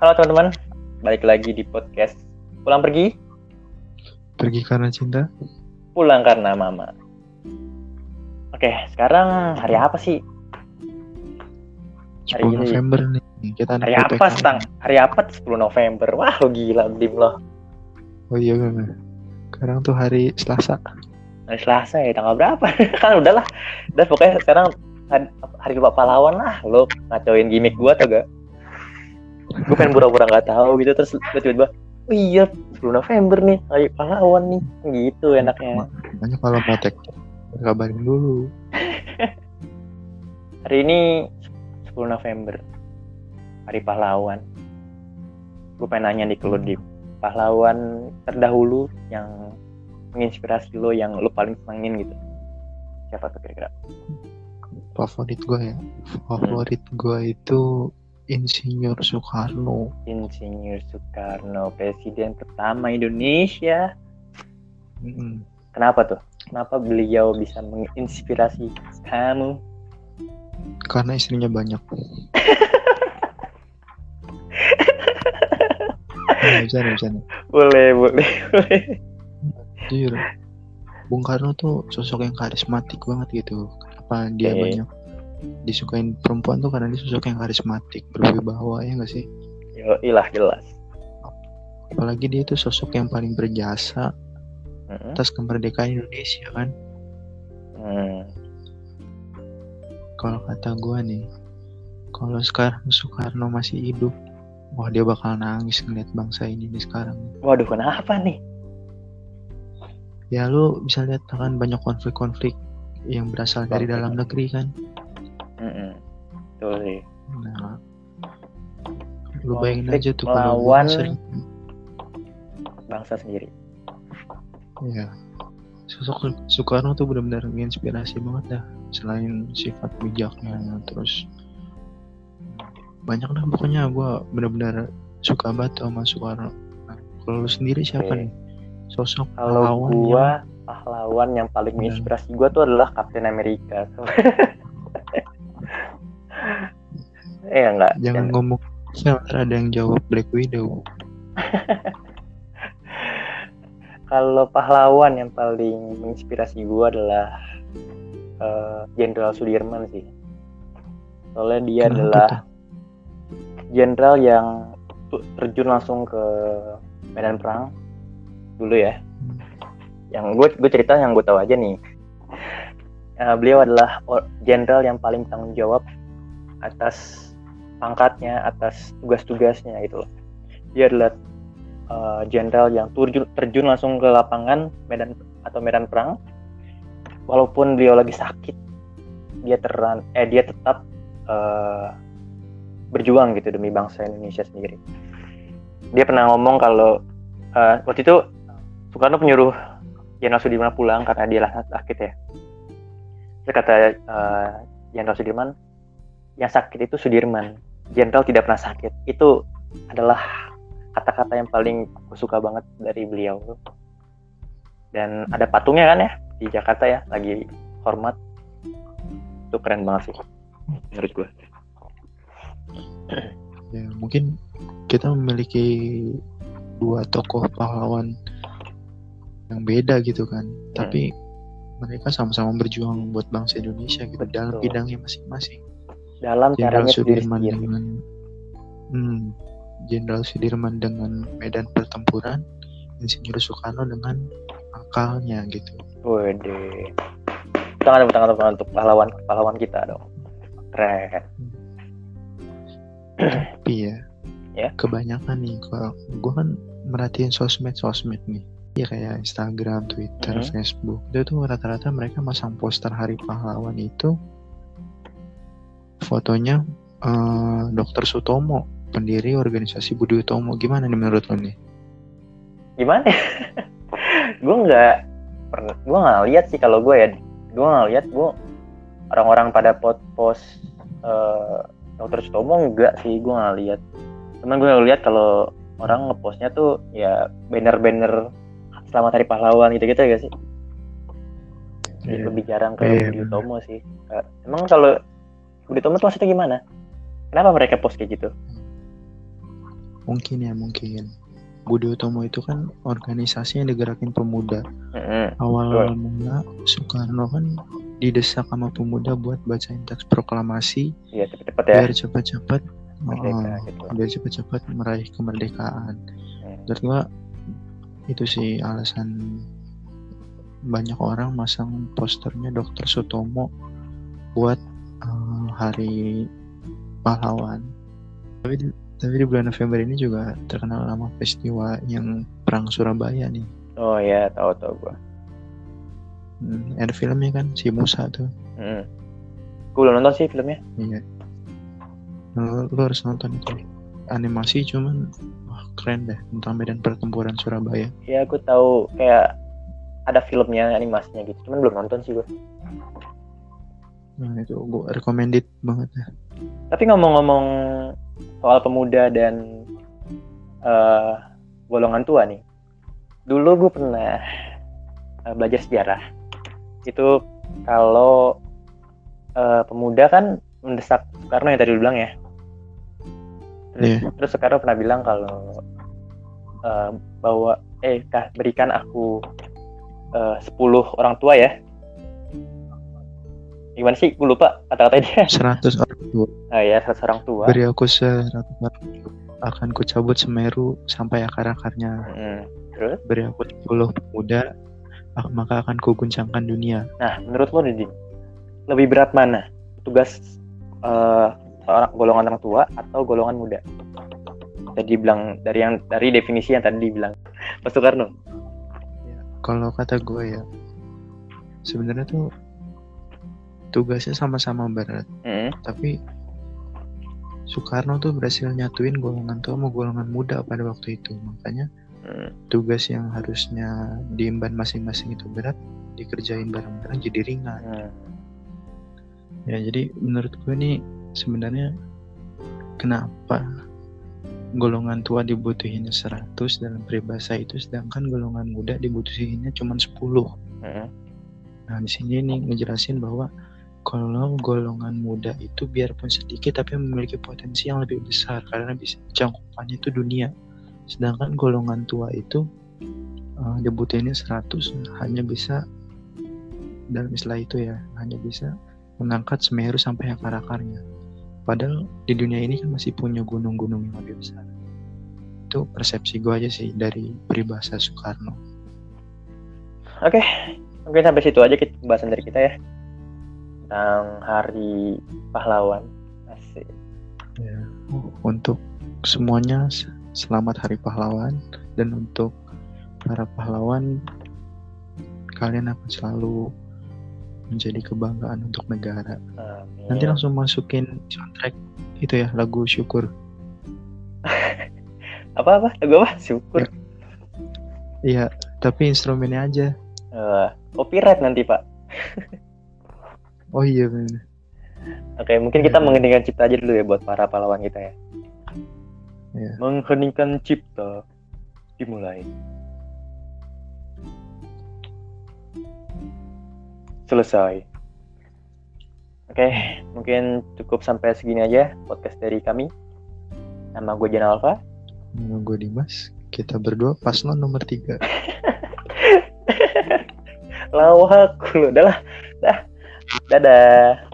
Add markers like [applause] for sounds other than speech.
Halo teman-teman, balik lagi di podcast Pulang Pergi, Pergi karena cinta? Pulang Karena Mama. Oke, sekarang hari apa sih? Hari 10 ini. November nih. Kita Hari apa, PPKM. Stang? Hari apa? 10 November. Wah, lo gila, dim lo. Oh iya kan. Sekarang tuh hari Selasa. Hari Selasa ya, tanggal berapa? [laughs] kan udahlah. Udah pokoknya sekarang hari, hari lupa pahlawan lah. Lo ngacoin gimmick gua atau gak? Gue pengen pura-pura gak tahu gitu, terus tiba-tiba, oh iya, 10 November nih, hari pahlawan nih. Gitu enaknya. Makanya kalau mau tag kabarin dulu. [laughs] Hari ini 10 November Hari pahlawan Gue pengen nanya ke lo Dim Pahlawan terdahulu yang menginspirasi lo yang lo paling senengin gitu Siapa tuh kira-kira? Favorit gue ya. Favorit gue itu Insinyur Soekarno. Insinyur Soekarno Presiden pertama Indonesia Mm-mm. Kenapa tuh? Kenapa beliau bisa menginspirasi kamu? Karena istrinya banyak. Nah, [laughs] bisa nih. Boleh, boleh, boleh Jujur. Bung Karno tuh sosok yang karismatik banget gitu. Kenapa dia Oke. banyak disukain perempuan tuh karena dia sosok yang karismatik, berwibawa ya nggak sih? Yo, ilah jelas Apalagi dia tuh sosok yang paling berjasa Mm-mm. atas kemerdekaan Indonesia kan. Hmm. Kalau kata gua nih, kalau sekarang Soekarno masih hidup, wah dia bakal nangis ngeliat bangsa ini nih sekarang. Waduh, kenapa nih? Ya lu bisa lihat kan banyak konflik-konflik yang berasal dari dalam negeri kan. Mm-mm. Betul sih Nah, lu bayangin Konflik aja tuh melawan sering bangsa sendiri. ya sosok Soekarno tuh benar-benar menginspirasi banget dah selain sifat bijaknya terus banyak dah pokoknya gua benar-benar suka banget sama Soekarno nah, kalau lu sendiri siapa Oke. nih sosok Kalau pahlawan gua pahlawan yang paling Iya. menginspirasi gua tuh adalah Captain America. [laughs] eh enggak. jangan ngomong ntar ada yang jawab Black Widow [laughs] Kalau pahlawan yang paling menginspirasi gua adalah eh, Jenderal Sudirman sih. Soalnya dia Kenapa adalah jenderal yang terjun langsung ke medan perang dulu ya. Yang gue gue cerita yang gue tahu aja nih. Eh, beliau adalah jenderal yang paling tanggung jawab atas pangkatnya, atas tugas-tugasnya gitu loh. Dia adalah eh, jenderal yang terjun, terjun langsung ke lapangan medan atau medan perang. Walaupun beliau lagi sakit, dia teran eh dia tetap eh, berjuang gitu demi bangsa Indonesia sendiri. Dia pernah ngomong kalau eh, waktu itu Soekarno penyuruh Jenderal Sudirman pulang karena dia lah sakit ya. Terus kata Jenderal Sudirman, yang sakit itu Sudirman. Jenderal tidak pernah sakit. Itu adalah kata-kata yang paling aku suka banget dari beliau. Dan ada patungnya kan ya di Jakarta ya, lagi hormat. Itu keren banget sih menurut gue. [clears throat] ya mungkin kita memiliki dua tokoh pahlawan yang beda gitu kan Hmm. tapi mereka sama-sama berjuang buat bangsa Indonesia gitu dalam bidangnya masing-masing Dalam Jenderal caranya Sudirman sendiri-sendiri. dengan hmm, Jenderal Sudirman dengan medan pertempuran Insinyur Soekarno dengan akalnya gitu Wede. Tangan tepuk tangan tangan untuk pahlawan pahlawan kita dong. Keren. [clears throat] tapi ya Ya. kebanyakan nih kalau gue kan merhatiin sosmed sosmed nih ya kayak Instagram, Twitter, Mhm. Facebook itu tuh rata-rata mereka masang poster Hari Pahlawan itu fotonya eh, Dr. Sutomo pendiri organisasi Budi Utomo gimana nih menurut lo nih? Gimana? [laughs] gue nggak pernah, gue nggak lihat sih kalau gue ya. Gue nggak lihat gue orang-orang pada post post eh, Dokter Sutomo enggak sih, gue nggak lihat. Cuman gue lihat kalau orang ngepostnya tuh ya banner-banner Selamat Hari Pahlawan gitu-gitu ya sih. Iya. Lebih jarang ke Iya, Budi. Utomo sih. Emang kalau Budi tuh maksudnya gimana? Kenapa mereka post kayak gitu? mungkin ya mungkin Budi Utomo itu kan organisasi yang digerakin pemuda Mm-mm. awal mula Soekarno kan didesak sama pemuda buat bacain teks proklamasi Iya cepet-cepet ya. biar cepat-cepat Merdeka oh, gitu. biar cepat-cepat meraih kemerdekaan. Hmm. Menurut gua itu sih alasan banyak orang masang posternya Dr. Sutomo buat hari pahlawan. Tapi di, tapi di bulan November ini juga terkenal nama peristiwa yang perang Surabaya nih. Oh iya tahu tahu gua. Hmm, ada filmnya kan si Musa tuh. Mm. Gue belum nonton sih filmnya. Iya. Lu, lu harus nonton itu. Animasi cuman wah, keren deh tentang medan pertempuran Surabaya. Ya aku tahu kayak ada filmnya animasinya gitu. Cuman belum nonton sih gue. Nah itu gue recommended banget ya. Tapi ngomong-ngomong soal pemuda dan eh golongan tua nih. Dulu gue pernah eh, belajar sejarah. Itu kalau eh, pemuda kan mendesak Soekarno yang tadi lu bilang ya. Terus, Iya. terus Soekarno pernah bilang kalau eh, bahwa eh kah, berikan aku eh, 10 orang tua ya. Gimana sih? Gue lupa kata-kata dia. [laughs] 100 orang tua. Ah ya, 100 orang tua. Beri aku 100 orang tua. Akan ku cabut Semeru sampai akar-akarnya. Mm. Terus? Beri aku 10 pemuda, ak- maka akan ku guncangkan dunia. Nah, menurut lo nih, Din, lebih berat mana? Tugas eh, seorang golongan orang tua atau golongan muda? Tadi bilang dari yang dari definisi yang tadi dibilang Mas Soekarno. Kalau kata gue ya, sebenarnya tuh tugasnya sama-sama berat. Mm. Tapi Soekarno tuh berhasil nyatuin golongan tua sama golongan muda pada waktu itu. Makanya Mm. tugas yang harusnya diemban masing-masing itu berat dikerjain bareng-bareng jadi ringan. Mm. Ya jadi menurut gue nih sebenarnya kenapa golongan tua dibutuhinnya 100 dalam peribahasa itu sedangkan golongan muda dibutuhinnya cuma 10. Mm. Nah, di sini nih ngejelasin bahwa kalau golongan muda itu biarpun sedikit tapi memiliki potensi yang lebih besar karena bisa cangkupannya itu dunia. Sedangkan golongan tua itu uh, dibutuhinnya 100 hanya bisa dalam istilah itu ya, hanya bisa mengangkat Semeru sampai akar-akarnya. Padahal di dunia ini kan masih punya gunung-gunung yang lebih besar. Itu persepsi gue aja sih dari peribahasa Soekarno. Oke, mungkin sampai situ aja kita pembahasan dari kita ya tentang Hari Pahlawan. Asik. Ya, untuk semuanya selamat Hari Pahlawan dan untuk para pahlawan kalian akan selalu menjadi kebanggaan untuk negara. Amin. Nanti langsung masukin soundtrack itu ya lagu syukur. [laughs] apa apa? Lagu apa? Syukur. Iya, tapi instrumennya aja. Eh, copyright nanti Pak. [laughs] Oh iya bener. Oke, mungkin kita mengheningkan cipta aja dulu ya buat para pahlawan kita ya. Iya. Mengheningkan cipta dimulai. Selesai. Oke, mungkin cukup sampai segini aja podcast dari kami. Nama gue Jana Alfa. Nama gue Dimas. Kita berdua paslon nomor tiga. [laughs] Lawak lu. Udah lah. Dah. Dadah.